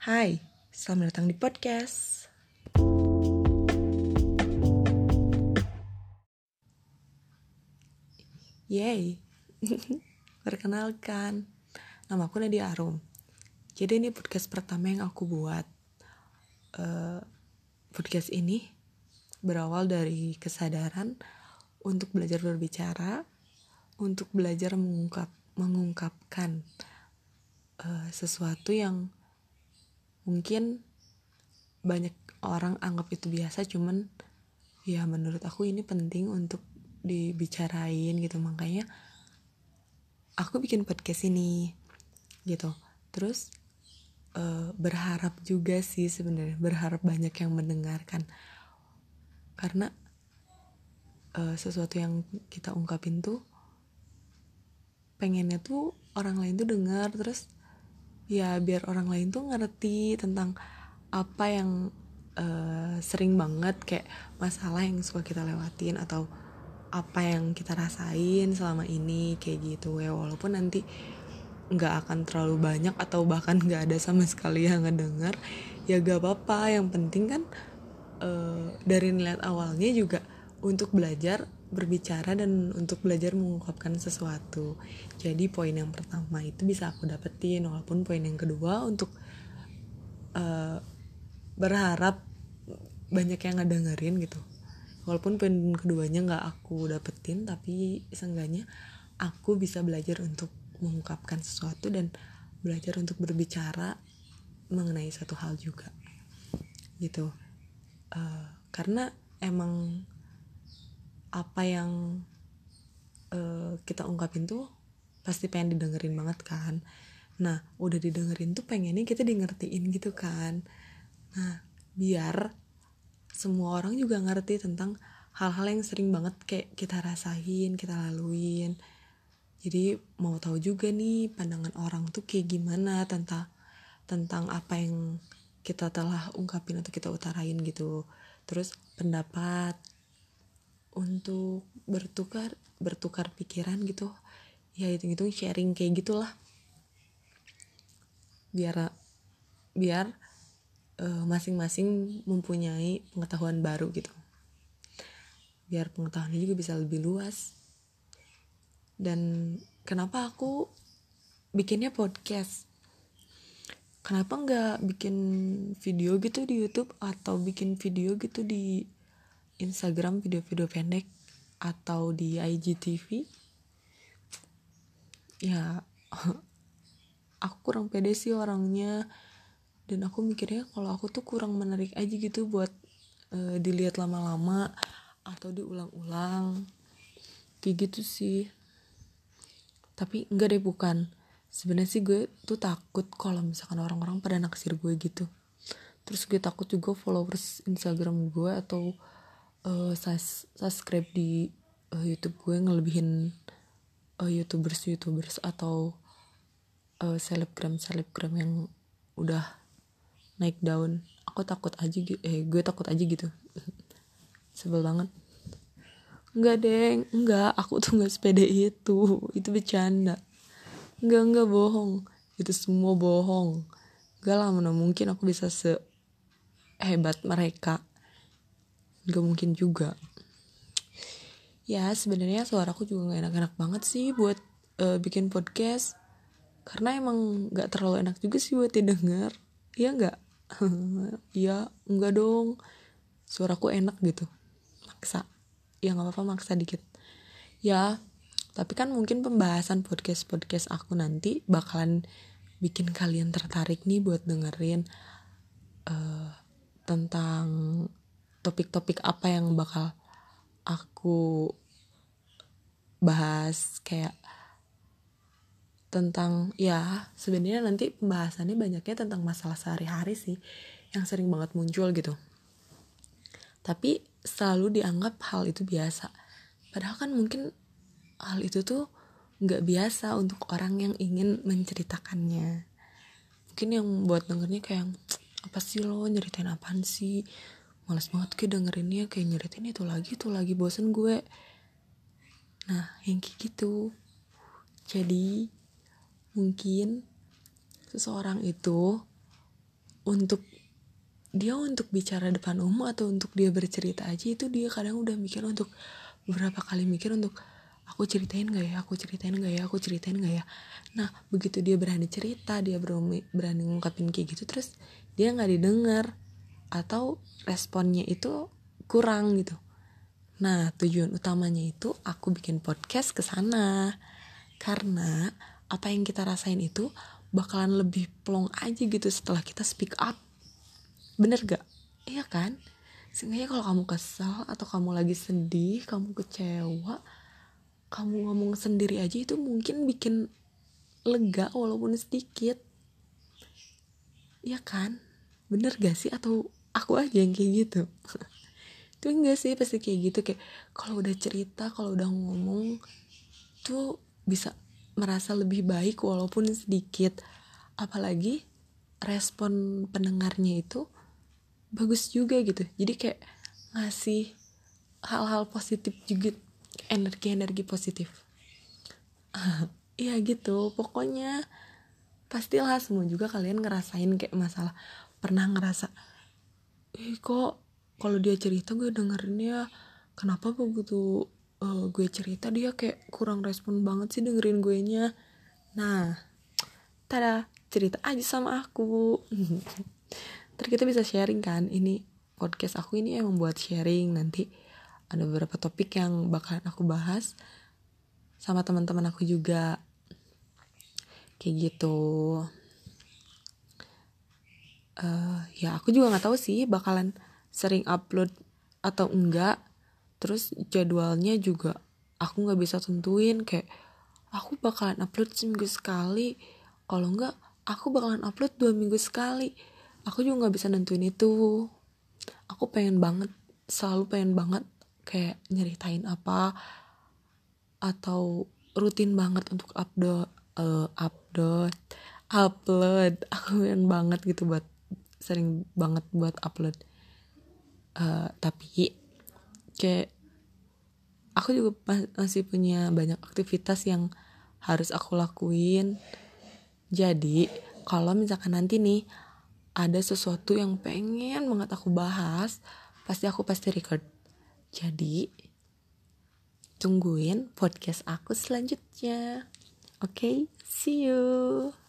Hai, selamat datang di podcast. Yeay, perkenalkan, nama aku Nadia Arum. Jadi ini podcast pertama yang aku buat. Uh, podcast ini berawal dari kesadaran untuk belajar berbicara, untuk belajar mengungkap, mengungkapkan uh, sesuatu yang mungkin banyak orang anggap itu biasa, cuman ya menurut aku ini penting untuk dibicarain gitu. Makanya aku bikin podcast ini gitu. Terus uh, berharap juga sih sebenarnya berharap banyak yang mendengarkan. Karena uh, sesuatu yang kita ungkapin tuh pengennya tuh orang lain tuh dengar terus ya biar orang lain tuh ngerti tentang apa yang uh, sering banget kayak masalah yang suka kita lewatin atau apa yang kita rasain selama ini kayak gitu. Ya walaupun nanti nggak akan terlalu banyak atau bahkan nggak ada sama sekali yang ngedenger ya gak apa-apa. Yang penting kan uh, dari niat awalnya juga untuk belajar berbicara dan untuk belajar mengungkapkan sesuatu. Jadi poin yang pertama itu bisa aku dapetin walaupun poin yang kedua untuk uh, berharap banyak yang ngedengerin gitu. Walaupun poin keduanya nggak aku dapetin tapi seenggaknya aku bisa belajar untuk mengungkapkan sesuatu dan belajar untuk berbicara mengenai satu hal juga. Gitu. Uh, karena emang apa yang uh, kita ungkapin tuh pasti pengen didengerin banget kan nah udah didengerin tuh pengennya kita di ngertiin gitu kan nah biar semua orang juga ngerti tentang hal-hal yang sering banget kayak kita rasain, kita laluin. Jadi mau tahu juga nih pandangan orang tuh kayak gimana tentang tentang apa yang kita telah ungkapin atau kita utarain gitu. Terus pendapat untuk bertukar bertukar pikiran gitu. Ya itu itu sharing kayak gitulah. Biar biar Eh, masing-masing uh, mempunyai pengetahuan baru gitu biar pengetahuannya juga bisa lebih luas dan kenapa aku bikinnya podcast kenapa nggak bikin video gitu di YouTube atau bikin video gitu di Instagram video-video pendek atau di IGTV ya aku kurang pede sih orangnya. Dan aku mikirnya kalau aku tuh kurang menarik aja gitu buat uh, dilihat lama-lama atau diulang-ulang. Kayak gitu sih. Tapi enggak deh bukan. Sebenarnya sih gue tuh takut kalau misalkan orang-orang pada naksir gue gitu. Terus gue takut juga followers Instagram gue atau uh, subscribe di uh, YouTube gue ngelebihin uh, youtubers youtubers atau uh, selebgram selebgram yang udah naik daun. Aku takut aja eh gue takut aja gitu. Sebel banget. Enggak deng. Enggak aku tuh nggak sepede itu. Itu bercanda. Enggak enggak bohong. Itu semua bohong. Enggak lah mana mungkin aku bisa sehebat mereka enggak mungkin juga. Ya sebenarnya suaraku juga nggak enak-enak banget sih buat uh, bikin podcast. Karena emang nggak terlalu enak juga sih buat didengar. Ya nggak? Iya enggak dong. Suaraku enak gitu. Maksa. Ya nggak apa-apa maksa dikit. Ya tapi kan mungkin pembahasan podcast podcast aku nanti bakalan bikin kalian tertarik nih buat dengerin uh, tentang topik-topik apa yang bakal aku bahas kayak tentang ya sebenarnya nanti pembahasannya banyaknya tentang masalah sehari-hari sih yang sering banget muncul gitu. Tapi selalu dianggap hal itu biasa. Padahal kan mungkin hal itu tuh nggak biasa untuk orang yang ingin menceritakannya. Mungkin yang buat dengernya kayak apa sih lo? Nyeritain apaan sih males banget kayak dengerinnya kayak nyeritain itu lagi itu lagi bosen gue. Nah yang kayak gitu. Jadi mungkin seseorang itu untuk dia untuk bicara depan umum atau untuk dia bercerita aja itu dia kadang udah mikir untuk beberapa kali mikir untuk aku ceritain gak ya? Aku ceritain gak ya? Aku ceritain gak ya? Nah begitu dia berani cerita dia berani berani ngungkapin kayak gitu terus dia nggak didengar atau responnya itu kurang gitu. Nah tujuan utamanya itu aku bikin podcast ke sana. Karena apa yang kita rasain itu bakalan lebih plong aja gitu setelah kita speak up. Bener gak? Iya kan? Sehingga kalau kamu kesal atau kamu lagi sedih kamu kecewa kamu ngomong sendiri aja itu mungkin bikin lega walaupun sedikit. Iya kan? Bener gak sih? Atau aku aja yang kayak gitu. Itu enggak sih pasti kayak gitu. Kayak kalau udah cerita kalau udah ngomong tuh bisa merasa lebih baik walaupun sedikit. Apalagi respon pendengarnya itu bagus juga gitu. Jadi kayak ngasih hal-hal positif juga energi-energi positif. Iya gitu. Pokoknya pastilah semua juga kalian ngerasain kayak masalah pernah ngerasa eh kok kalau dia cerita gue dengerinnya kenapa begitu uh, gue cerita dia kayak kurang respon banget sih dengerin gue nya nah tada cerita aja sama aku. Ntar kita bisa sharing kan ini podcast aku ini emang buat sharing. Nanti ada beberapa topik yang bakalan aku bahas sama teman-teman aku juga. Kayak gitu uh, ya aku juga nggak tahu sih bakalan sering upload atau enggak. Terus jadwalnya juga aku nggak bisa tentuin kayak aku bakalan upload seminggu sekali. Kalau enggak aku bakalan upload dua minggu sekali. Aku juga nggak bisa nentuin itu. Aku pengen banget selalu pengen banget kayak nyeritain apa atau rutin banget untuk upload uh, upload upload. Aku pengen banget gitu buat sering banget buat upload. Uh, tapi kayak aku juga masih punya banyak aktivitas yang harus aku lakuin. Jadi kalau misalkan nanti nih ada sesuatu yang pengen banget aku bahas pasti aku pasti record. Jadi tungguin podcast aku selanjutnya. Oke okay? see you